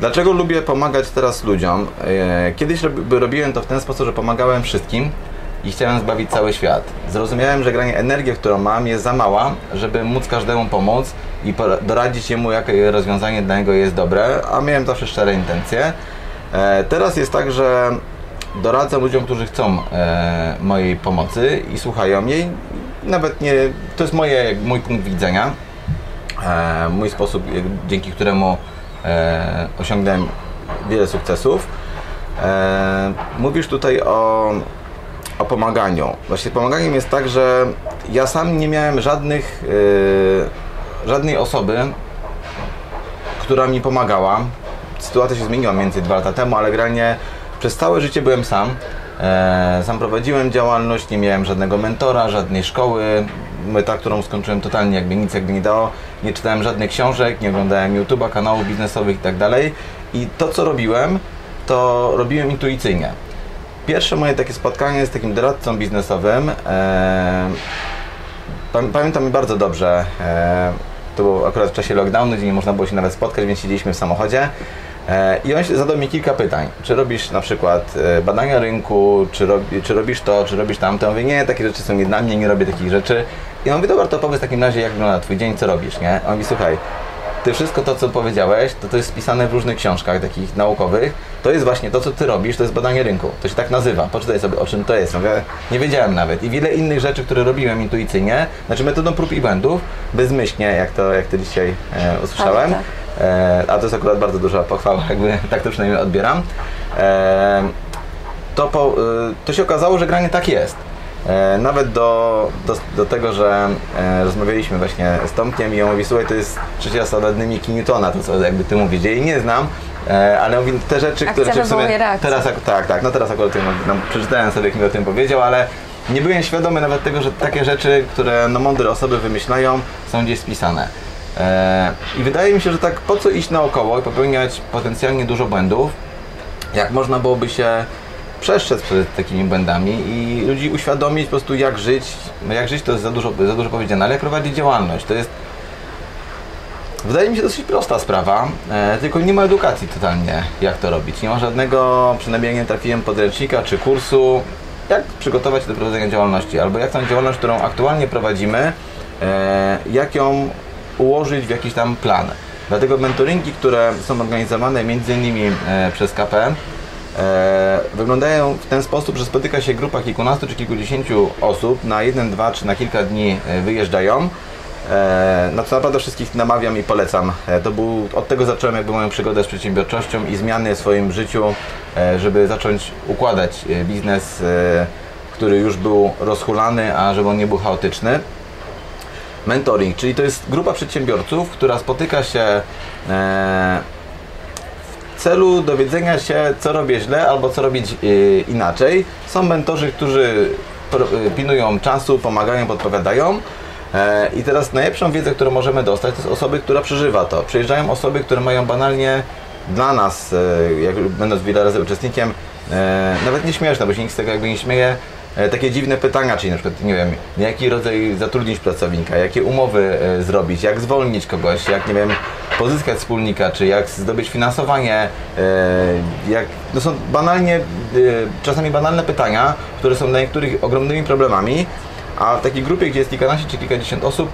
Dlaczego lubię pomagać teraz ludziom? E, Kiedyś robi- robiłem to w ten sposób, że pomagałem wszystkim i chciałem zbawić cały świat. Zrozumiałem, że granie energię, którą mam, jest za mała, żeby móc każdemu pomóc i doradzić jemu, jakie rozwiązanie dla niego jest dobre, a miałem zawsze szczere intencje. E, Teraz jest tak, że doradzam ludziom, którzy chcą e, mojej pomocy i słuchają jej. Nawet nie, to jest moje, mój punkt widzenia e, mój sposób, dzięki któremu e, osiągnąłem wiele sukcesów. E, mówisz tutaj o, o pomaganiu. Właśnie pomaganiem jest tak, że ja sam nie miałem żadnych, e, żadnej osoby, która mi pomagała. Sytuacja się zmieniła między dwa lata temu, ale generalnie przez całe życie byłem sam. E, sam prowadziłem działalność, nie miałem żadnego mentora, żadnej szkoły. Meta, którą skończyłem totalnie jakby nic jakby nie dało. Nie czytałem żadnych książek, nie oglądałem YouTube'a, kanałów biznesowych i tak. I to co robiłem, to robiłem intuicyjnie. Pierwsze moje takie spotkanie z takim doradcą biznesowym e, Pam- Pamiętam bardzo dobrze. E, to było akurat w czasie lockdownu, gdzie nie można było się nawet spotkać, więc siedzieliśmy w samochodzie. E, I on zadał mi kilka pytań. Czy robisz na przykład e, badania rynku, czy, robi, czy robisz to, czy robisz tamto? Ja mówię, nie, takie rzeczy są nie dla mnie, nie robię takich rzeczy. I on mówi, dobra, to powiedz w takim razie, jak wygląda twój dzień, co robisz, nie? On mówi, słuchaj, ty wszystko to, co powiedziałeś, to to jest spisane w różnych książkach takich naukowych. To jest właśnie to, co ty robisz, to jest badanie rynku. To się tak nazywa. Poczytaj sobie, o czym to jest. Mówię, nie wiedziałem nawet. I wiele innych rzeczy, które robiłem intuicyjnie, znaczy metodą prób i błędów, bezmyślnie, jak to, jak to dzisiaj e, usłyszałem. Tak, E, a to jest akurat bardzo duża pochwała, jakby tak to przynajmniej odbieram. E, to, po, y, to się okazało, że granie tak jest. E, nawet do, do, do tego, że e, rozmawialiśmy właśnie z Tomkiem i on mówi, słuchaj, to jest trzecia zasada dynamiki Newtona, to co jakby ty mówisz, ja jej nie znam, e, ale mówi, te rzeczy, które Akcja czy w reakcję. teraz, ak- tak, tak, no teraz akurat no, przeczytałem sobie, jak mi o tym powiedział, ale nie byłem świadomy nawet tego, że takie rzeczy, które no, mądre osoby wymyślają, są gdzieś spisane. E, I wydaje mi się, że tak po co iść naokoło i popełniać potencjalnie dużo błędów, jak można byłoby się przestrzec przed takimi błędami i ludzi uświadomić po prostu jak żyć. No jak żyć to jest za dużo, za dużo powiedziane, ale jak prowadzić działalność. To jest Wydaje mi się dosyć prosta sprawa, e, tylko nie ma edukacji totalnie, jak to robić. Nie ma żadnego, przynajmniej nie trafiłem podręcznika czy kursu, jak przygotować się do prowadzenia działalności, albo jak tą działalność, którą aktualnie prowadzimy, e, jak ją ułożyć w jakiś tam plan. Dlatego mentoringi, które są organizowane między innymi e, przez KPM, e, wyglądają w ten sposób, że spotyka się grupa kilkunastu czy kilkudziesięciu osób, na jeden, dwa czy na kilka dni e, wyjeżdżają. Na co naprawdę wszystkich namawiam i polecam. To był, od tego zacząłem jakby moją przygodę z przedsiębiorczością i zmiany w swoim życiu, żeby zacząć układać biznes, który już był rozhulany, a żeby on nie był chaotyczny. Mentoring, czyli to jest grupa przedsiębiorców, która spotyka się e, w celu dowiedzenia się, co robię źle albo co robić y, inaczej. Są mentorzy, którzy y, pilnują czasu, pomagają, podpowiadają. E, I teraz najlepszą wiedzę, którą możemy dostać, to jest osoby, która przeżywa to. Przyjeżdżają osoby, które mają banalnie dla nas, e, jak będąc wiele razy uczestnikiem, e, nawet nie śmieszne, bo się nikt z tego jakby nie śmieje, e, takie dziwne pytania, czyli na przykład, nie wiem, jaki rodzaj zatrudnić pracownika, jakie umowy zrobić, jak zwolnić kogoś, jak, nie wiem, pozyskać wspólnika, czy jak zdobyć finansowanie, jak, to są banalnie, czasami banalne pytania, które są dla niektórych ogromnymi problemami, a w takiej grupie, gdzie jest kilkanaście czy kilkadziesiąt osób,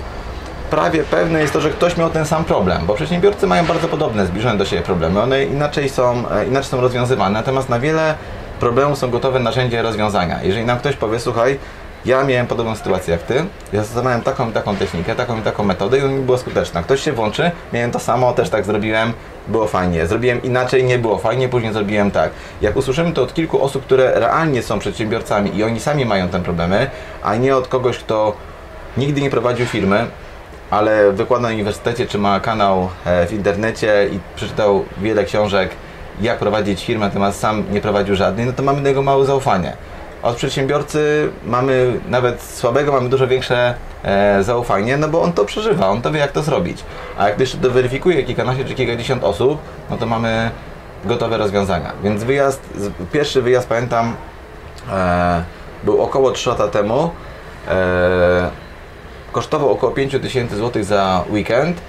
prawie pewne jest to, że ktoś miał ten sam problem, bo przedsiębiorcy mają bardzo podobne, zbliżone do siebie problemy. One inaczej są, e, inaczej są rozwiązywane, natomiast na wiele problemów są gotowe narzędzia rozwiązania. Jeżeli nam ktoś powie, słuchaj, Ja miałem podobną sytuację jak ty. Ja zastosowałem taką i taką technikę, taką i taką metodę i ona mi była skuteczna. Ktoś się włączy, miałem to samo, też tak zrobiłem, było fajnie. Zrobiłem inaczej, nie było fajnie, później zrobiłem tak. Jak usłyszymy to od kilku osób, które realnie są przedsiębiorcami i oni sami mają te problemy, a nie od kogoś, kto nigdy nie prowadził firmy, ale wykłada na uniwersytecie, czy ma kanał e, w internecie i przeczytał wiele książek, jak prowadzić firmę, natomiast sam nie prowadził żadnej, no to mamy do niego małe zaufanie. Od przedsiębiorcy mamy nawet słabego, mamy dużo większe e, zaufanie, no bo on to przeżywa, on to wie jak to zrobić. A jak jeszcze to weryfikuje kilkanaście czy kilkadziesiąt osób, no to mamy gotowe rozwiązania. Więc wyjazd, pierwszy wyjazd pamiętam, e, był około 3 lata temu. E, kosztował około 5000 zł za weekend.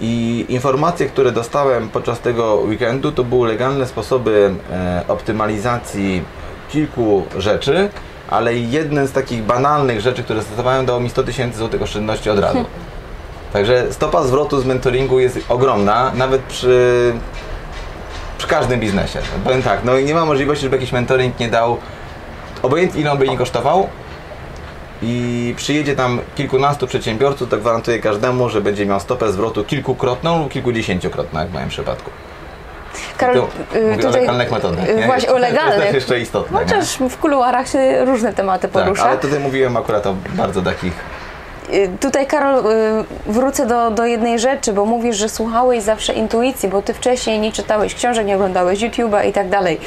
I informacje, które dostałem podczas tego weekendu, to były legalne sposoby e, optymalizacji kilku rzeczy, ale jednym z takich banalnych rzeczy, które stosowałem, dało mi 100 tysięcy złotych oszczędności od razu. Także stopa zwrotu z mentoringu jest ogromna, nawet przy, przy każdym biznesie. Powiem tak, no i nie ma możliwości, żeby jakiś mentoring nie dał, obojętnie ile on by nie kosztował, i przyjedzie tam kilkunastu przedsiębiorców, to gwarantuję każdemu, że będzie miał stopę zwrotu kilkukrotną lub kilkudziesięciokrotną, jak w moim przypadku. Karol, Tu y, mówię o legalnych metodach. y, nie? Właśnie o To jest legalnych. jeszcze istotne. nie? Chociaż w kuluarach się różne tematy tak, porusza. ale tutaj mówiłem akurat o bardzo takich Y, Tutaj, Karol, y, wrócę do, do jednej rzeczy, bo mówisz, że słuchałeś zawsze intuicji, bo ty wcześniej nie czytałeś książek, nie oglądałeś YouTube'a i tak dalej.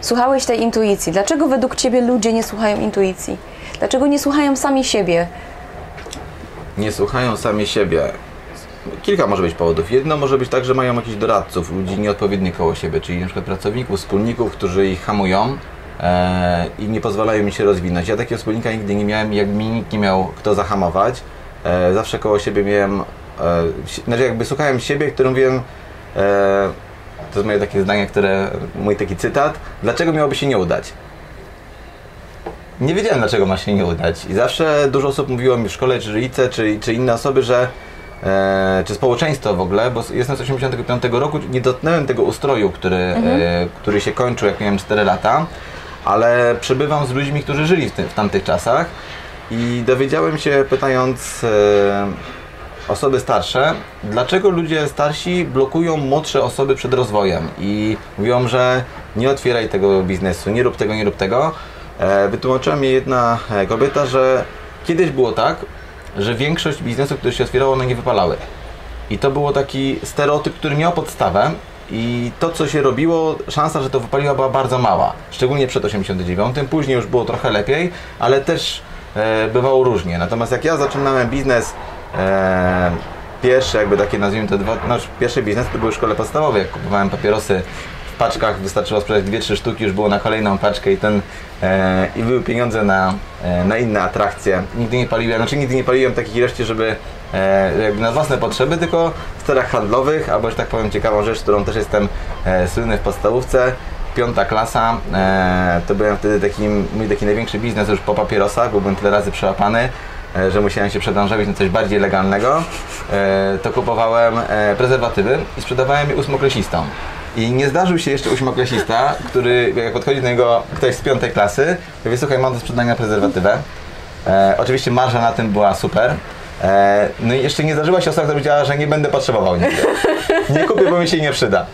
Słuchałeś tej intuicji. Dlaczego według ciebie ludzie nie słuchają intuicji? Dlaczego nie słuchają sami siebie? nie słuchają sami siebie. Kilka może być powodów. Jedno może być tak, że mają jakichś doradców, ludzi nieodpowiednich koło siebie, czyli na przykład pracowników, wspólników, którzy ich hamują e, i nie pozwalają mi się rozwinąć. Ja takiego wspólnika nigdy nie miałem, jak mi nikt nie miał kto zahamować. E, zawsze koło siebie miałem, e, znaczy jakby słuchałem siebie, który mówiłem, e, to jest moje takie zdanie, które, mój taki cytat, dlaczego miałoby się nie udać? Nie wiedziałem dlaczego ma się nie udać. I zawsze dużo osób mówiło mi w szkole, czy rodzice, czy, czy inne osoby, że e, czy społeczeństwo w ogóle, bo jestem z 85 roku, nie dotknąłem tego ustroju, który, e, który się kończył, jak miałem 4 lata, ale przebywam z ludźmi, którzy żyli w, w tamtych czasach i dowiedziałem się, pytając e, osoby starsze, dlaczego ludzie starsi blokują młodsze osoby przed rozwojem i mówią, że nie otwieraj tego biznesu, nie rób tego, nie rób tego. E, Wytłumaczyła mi jedna e, kobieta, że kiedyś było tak, że większość biznesów, które się otwierało, one nie wypalały. I to było taki stereotyp, który miał podstawę i to, co się robiło, szansa, że to wypaliła była bardzo mała. Szczególnie przed 89. Później już było trochę lepiej, ale też e, bywało różnie. Natomiast jak ja zaczynałem biznes e, pierwszy, jakby takie nazwijmy to, dwa, nasz pierwszy biznes to były szkole podstawowej. Jak kupowałem papierosy paczkach, wystarczyło sprzedać 2-3 sztuki, już było na kolejną paczkę i ten e, i były pieniądze na, e, na inne atrakcje. Nigdy nie paliłem, znaczy nigdy nie paliłem takich ilości, żeby e, jakby na własne potrzeby, tylko w celach handlowych, albo że tak powiem ciekawą rzecz, którą też jestem e, słynny w podstawówce. Piąta klasa, e, to byłem wtedy takim, mój taki największy biznes już po papierosach, bo byłem tyle razy przełapany, e, że musiałem się przedążać na coś bardziej legalnego, e, to kupowałem e, prezerwatywy i sprzedawałem je ósmoklasistom. I nie zdarzył się jeszcze ósmoklasista, który jak podchodzi do niego ktoś z piątej klasy, powie słuchaj, mam do sprzedania prezerwatywę. E, oczywiście marża na tym była super. E, no i jeszcze nie zdarzyła się osoba, która powiedziała, że nie będę potrzebował nigdy. Nie kupię, bo mi się nie przyda.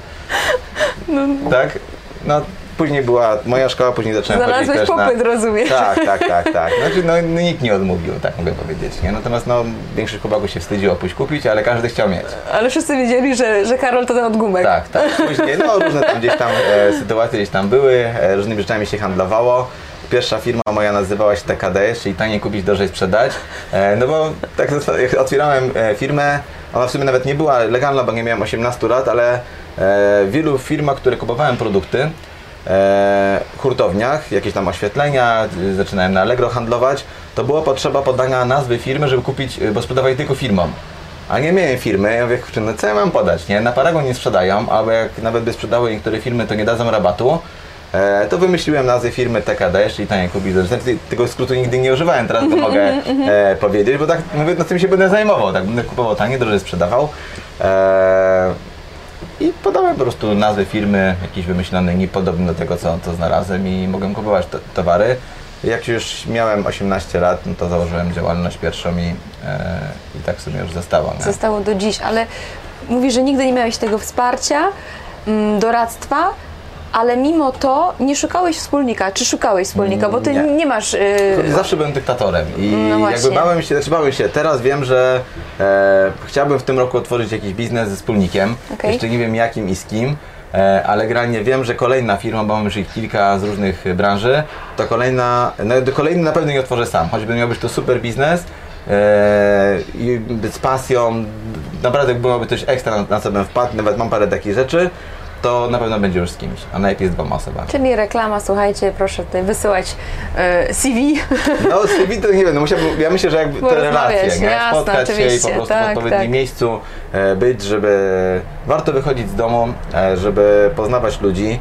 Tak? No później była moja szkoła, później zacząłem chodzić Znalazłeś też na... popyt, rozumiesz? Tak, tak, tak, tak. Znaczy, no, no nikt nie odmówił, tak mogę powiedzieć. Nie? Natomiast no, większość chłopaków się wstydziło pójść kupić, ale każdy chciał mieć. Ale wszyscy wiedzieli, że, że Karol to ten od gumek. Tak, tak. Później, no różne tam gdzieś tam e, sytuacje gdzieś tam były, e, różnymi rzeczami się handlowało. Pierwsza firma moja nazywała się TKDS, czyli taniej kupić, drożej sprzedać. E, no bo tak jak otwierałem e, firmę, ona w sumie nawet nie była legalna, bo nie miałem 18 lat, ale e, w wielu firmach, które kupowałem produkty, e, hurtowniach, jakieś tam oświetlenia, zaczynałem na Allegro handlować, to była potrzeba podania nazwy firmy, żeby kupić, y, bo sprzedawali tylko firmom. A nie miałem firmy, ja mówię, kurczę, no co ja mam podać, nie? Na Paragon nie sprzedają, albo jak nawet by sprzedały niektóre firmy, to nie dadzą rabatu. E, to wymyśliłem nazwę firmy TKD, czyli tanie kupić. Znaczy, tego skrótu nigdy nie używałem, teraz to mogę e, powiedzieć, bo tak mówię, no tym się będę zajmował, tak będę kupował tanie, drożej sprzedawał. E, i podałem po prostu nazwę firmy, jakiś wymyślony, niepodobny do tego, co, co znalazłem i mogłem kupować to, towary. Jak już miałem 18 lat, no to założyłem działalność pierwszą i, e, i tak sobie już zostało. Nie? Zostało do dziś, ale mówisz, że nigdy nie miałeś tego wsparcia, mm, doradztwa, ale mimo to nie szukałeś wspólnika. Czy szukałeś wspólnika? Bo ty Nie. nie, masz. Yy, Zawsze byłem dyktatorem i No jakby bałem się, znaczy bałem się, teraz wiem, że e, chciałbym w tym roku otworzyć jakiś biznes ze wspólnikiem, Okej. jeszcze nie wiem jakim i z kim, e, ale generalnie wiem, że kolejna firma, bo mam już ich kilka z różnych e, branży, to kolejna, no, do kolejny na pewno nie otworzę sam, choćby miał być to super biznes e, i z pasją, naprawdę miałby coś ekstra na, na co bym wpadł, nawet mam parę takich rzeczy, to na pewno będzie już z kimś, a najlepiej z dwoma osobami. Czyli reklama, słuchajcie, proszę tutaj wysyłać e, CV. No, CV to nie wiem, no musiałbym, ja myślę, że jakby te relacje, nie? jasne, spotkać się i po prostu tak, w odpowiednim tak. miejscu e, być, żeby warto wychodzić z domu, e, żeby poznawać ludzi,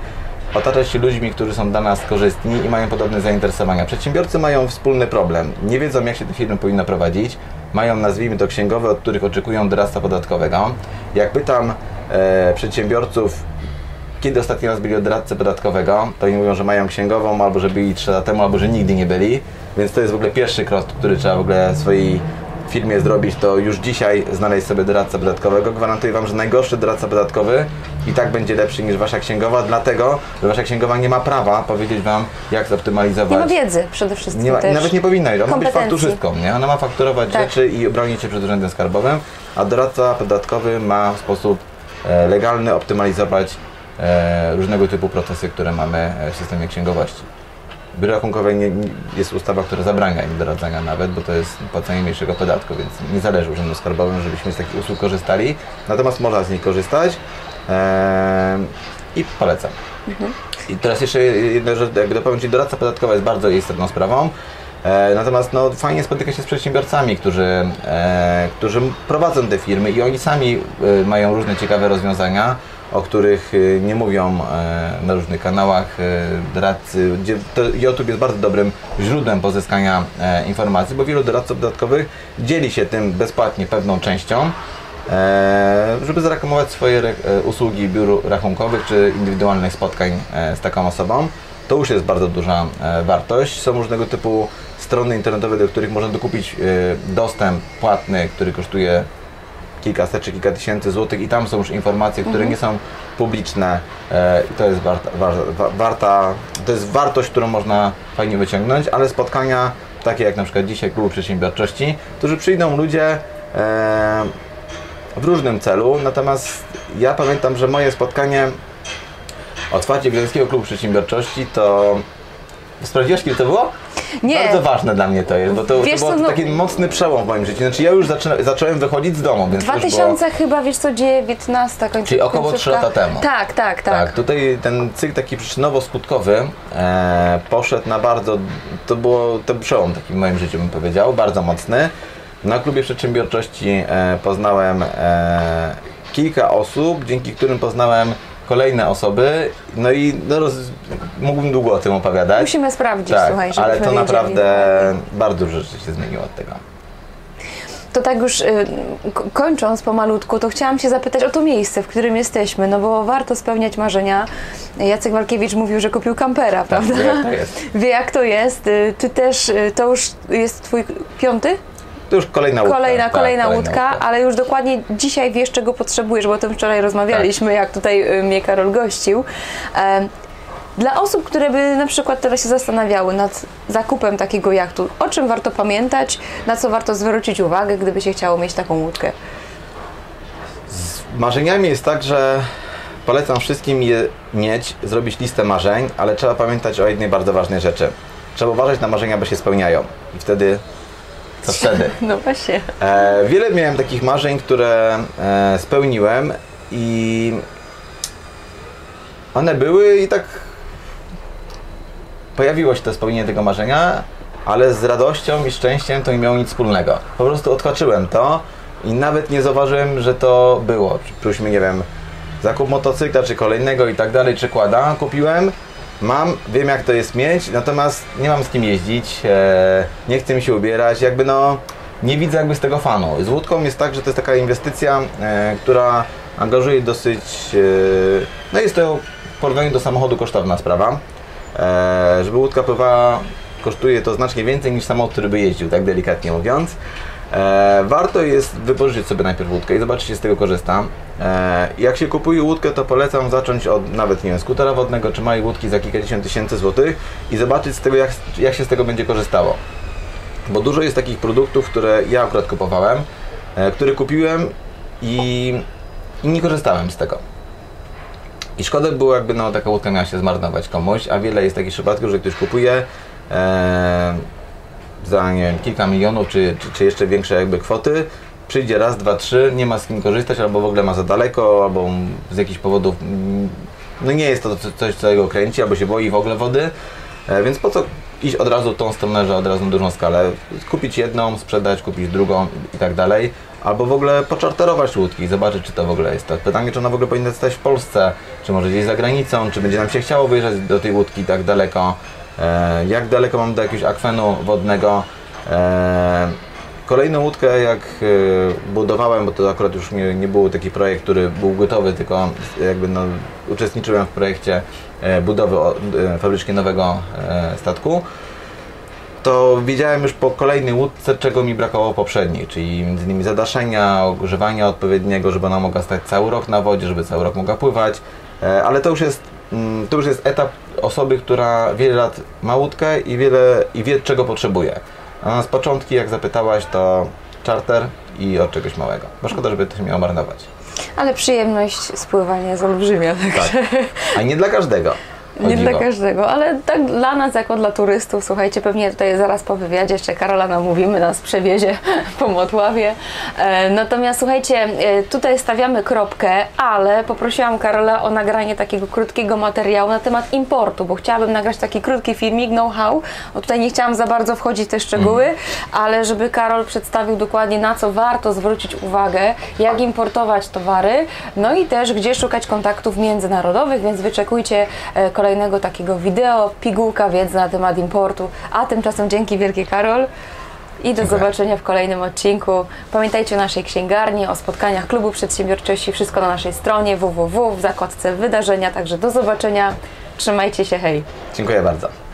otaczać się ludźmi, którzy są dla nas korzystni i mają podobne zainteresowania. Przedsiębiorcy mają wspólny problem, nie wiedzą jak się te firmy powinno prowadzić, mają nazwijmy to księgowe, od których oczekują doradztwa podatkowego. Jak pytam e, przedsiębiorców, kiedy ostatni raz byli od doradcy podatkowego, to oni mówią, że mają księgową, albo że byli 3 lata temu, albo że nigdy nie byli. Więc to jest w ogóle pierwszy krok, który trzeba w ogóle swojej firmie zrobić, to już dzisiaj znaleźć sobie doradcę podatkowego. Gwarantuję Wam, że najgorszy doradca podatkowy i tak będzie lepszy niż Wasza księgowa, dlatego, że Wasza księgowa nie ma prawa powiedzieć Wam, jak zoptymalizować. Nie ma wiedzy przede wszystkim Nie ma, nawet nie powinna. Ona ma być fakturzystką, nie? Ona ma fakturować Tak. rzeczy i bronić się przed urzędem skarbowym, a doradca podatkowy ma w sposób e, legalny optymalizować różnego typu procesy, które mamy e, w systemie księgowości. Biuro rachunkowe nie, nie, jest ustawa, która zabrania im doradzania nawet, bo to jest płacenie mniejszego podatku, więc nie zależy urzędom skarbowym, żebyśmy z takich usług korzystali. Natomiast można z nich korzystać e, i polecam. I teraz jeszcze jedna rzecz, jakby dopowiem Ci, doradca podatkowa jest bardzo istotną sprawą. E, natomiast no, fajnie spotyka się z przedsiębiorcami, którzy, e, którzy prowadzą te firmy i oni sami e, mają różne ciekawe rozwiązania, o których e, nie mówią e, na różnych kanałach e, doradcy. YouTube jest bardzo dobrym źródłem pozyskania e, informacji, bo wielu doradców podatkowych dzieli się tym bezpłatnie pewną częścią żeby zareklamować swoje usługi biur rachunkowych czy indywidualnych spotkań z taką osobą. To już jest bardzo duża wartość. Są różnego typu strony internetowe, do których można dokupić dostęp płatny, który kosztuje kilkaset czy kilka tysięcy złotych i tam są już informacje, które nie są publiczne e, i to jest warta, wa- wa- warta, to jest wartość, którą można fajnie wyciągnąć, ale spotkania takie jak na przykład dzisiaj Klubu Przedsiębiorczości, którzy przyjdą ludzie e, w różnym celu, natomiast ja pamiętam, że moje spotkanie otwarcie Gdańskiego Klubu Przedsiębiorczości to Sprawdziłaś, kiedy to było? Nie. Bardzo ważne dla mnie to jest, bo to, Wiesz to był no- taki mocny przełom w moim życiu. Znaczy ja już zaczyna, zacząłem wychodzić z domu, więc to już było... 2000 chyba, wiesz co, 19 końcówka. Czyli około trzy końcówka. lata temu. Tak, tak, tak. Tak, tutaj ten cykl taki przyczynowo-skutkowy e, poszedł na bardzo, to było to przełom taki w moim życiu bym powiedział, bardzo mocny. Na klubie przedsiębiorczości e, poznałem e, kilka osób, dzięki którym poznałem kolejne osoby, no i no, roz, mógłbym długo o tym opowiadać. Musimy sprawdzić, tak, słuchaj, ale to naprawdę bardzo dużo rzeczy się zmieniło od tego. To tak już y, kończąc pomalutku, to chciałam się zapytać o to miejsce, w którym jesteśmy, no bo warto spełniać marzenia. Jacek Walkiewicz mówił, że kupił kampera, prawda? wie, jak to jest. Wie jak to jest. Ty też, y, to już jest twój piąty? To już kolejna łódka. Kolejna, tak, kolejna łódka, ale już dokładnie dzisiaj wiesz, czego potrzebujesz, bo o tym wczoraj rozmawialiśmy, jak tutaj y, mnie Karol gościł. Dla osób, które by na przykład teraz się zastanawiały nad zakupem takiego jachtu, o czym warto pamiętać, na co warto zwrócić uwagę, gdyby się chciało mieć taką łódkę? Marzeniami jest tak, że polecam wszystkim je mieć, zrobić listę marzeń, ale trzeba pamiętać o jednej bardzo ważnej rzeczy. Trzeba uważać na marzenia, bo się spełniają. I wtedy, co wtedy? No właśnie. E, wiele miałem takich marzeń, które e, spełniłem i one były i tak pojawiło się to spełnienie tego marzenia, ale z radością i szczęściem to nie miało nic wspólnego. Po prostu odhaczyłem to i nawet nie zauważyłem, że to było. Przypuśćmy, nie wiem, zakup motocykla, czy kolejnego i tak dalej, czy kłada, kupiłem, mam, wiem jak to jest mieć, natomiast nie mam z kim jeździć, e, nie chcę mi się ubierać, jakby no, nie widzę jakby z tego fanu. Z łódką jest tak, że to jest taka inwestycja, e, która angażuje dosyć, e, no jest to w porównaniu do samochodu kosztowna sprawa. E, żeby łódka pływała kosztuje to znacznie więcej niż samochód, który by jeździł, tak delikatnie mówiąc. E, warto jest wypożyczyć sobie najpierw łódkę i zobaczyć, czy z tego korzystam. E, jak się kupuje łódkę, to polecam zacząć od nawet, nie wiem, skutera wodnego czy małej łódki za kilkadziesiąt tysięcy złotych i zobaczyć z tego, jak, jak się z tego będzie korzystało. Bo dużo jest takich produktów, które ja akurat kupowałem, e, które kupiłem i, i nie korzystałem z tego. I szkoda było, jakby no, taka łódka miała się zmarnować komuś, a wiele jest takich przypadków, że ktoś kupuje e, za nie wiem, kilka milionów, czy, czy, czy jeszcze większe jakby kwoty, przyjdzie raz, dwa, trzy, nie ma z kim korzystać, albo w ogóle ma za daleko, albo z jakichś powodów mm, no nie jest to co- coś, co jego kręci, albo się boi w ogóle wody, e, więc po co iść od razu tą stronę, że od razu na dużą skalę, kupić jedną, sprzedać, kupić drugą i tak dalej, albo w ogóle poczarterować łódki zobaczyć, czy to w ogóle jest tak. Pytanie, czy ona w ogóle powinna stać w Polsce, czy może gdzieś za granicą, czy będzie nam się chciało wyjeżdżać do tej łódki tak daleko, jak daleko mam do jakiegoś akwenu wodnego. E, Kolejną łódkę jak e, budowałem, bo to akurat już nie, nie był taki projekt, który był gotowy, tylko jakby no, uczestniczyłem w projekcie e, budowy e, fabrycznie nowego e, statku, to wiedziałem już po kolejnej łódce, czego mi brakowało poprzedniej, czyli innymi zadaszenia, ogrzewania odpowiedniego, żeby ona mogła stać cały rok na wodzie, żeby cały rok mogła pływać, E, ale to już jest, to już jest etap osoby, która wiele lat ma łódkę i, wiele, i wie czego potrzebuje. A z początki, jak zapytałaś, to charter i od czegoś małego, bo szkoda, żeby to się miało marnować. Ale przyjemność spływania jest olbrzymia, także A nie dla każdego. Nie dla każdego, ale tak dla nas, jako dla turystów, słuchajcie, pewnie tutaj zaraz po wywiadzie jeszcze Karola namówimy, nas przewiezie po Motławie. E, natomiast słuchajcie, e, tutaj stawiamy kropkę, ale poprosiłam Karola o nagranie takiego krótkiego materiału na temat importu, bo chciałabym nagrać taki krótki filmik, know-how. No tutaj nie chciałam za bardzo wchodzić w te szczegóły, ale żeby Karol przedstawił dokładnie na co warto zwrócić uwagę, jak importować towary, no i też gdzie szukać kontaktów międzynarodowych, więc wyczekujcie e, kolejnego takiego wideo, pigułka wiedzy na temat importu. A tymczasem dzięki wielkie Karol i do Dziękuję. zobaczenia w kolejnym odcinku. Pamiętajcie o naszej księgarni, o spotkaniach Klubu Przedsiębiorczości, wszystko na naszej stronie www w zakładce wydarzenia, także do zobaczenia. Trzymajcie się, hej! Dziękuję bardzo.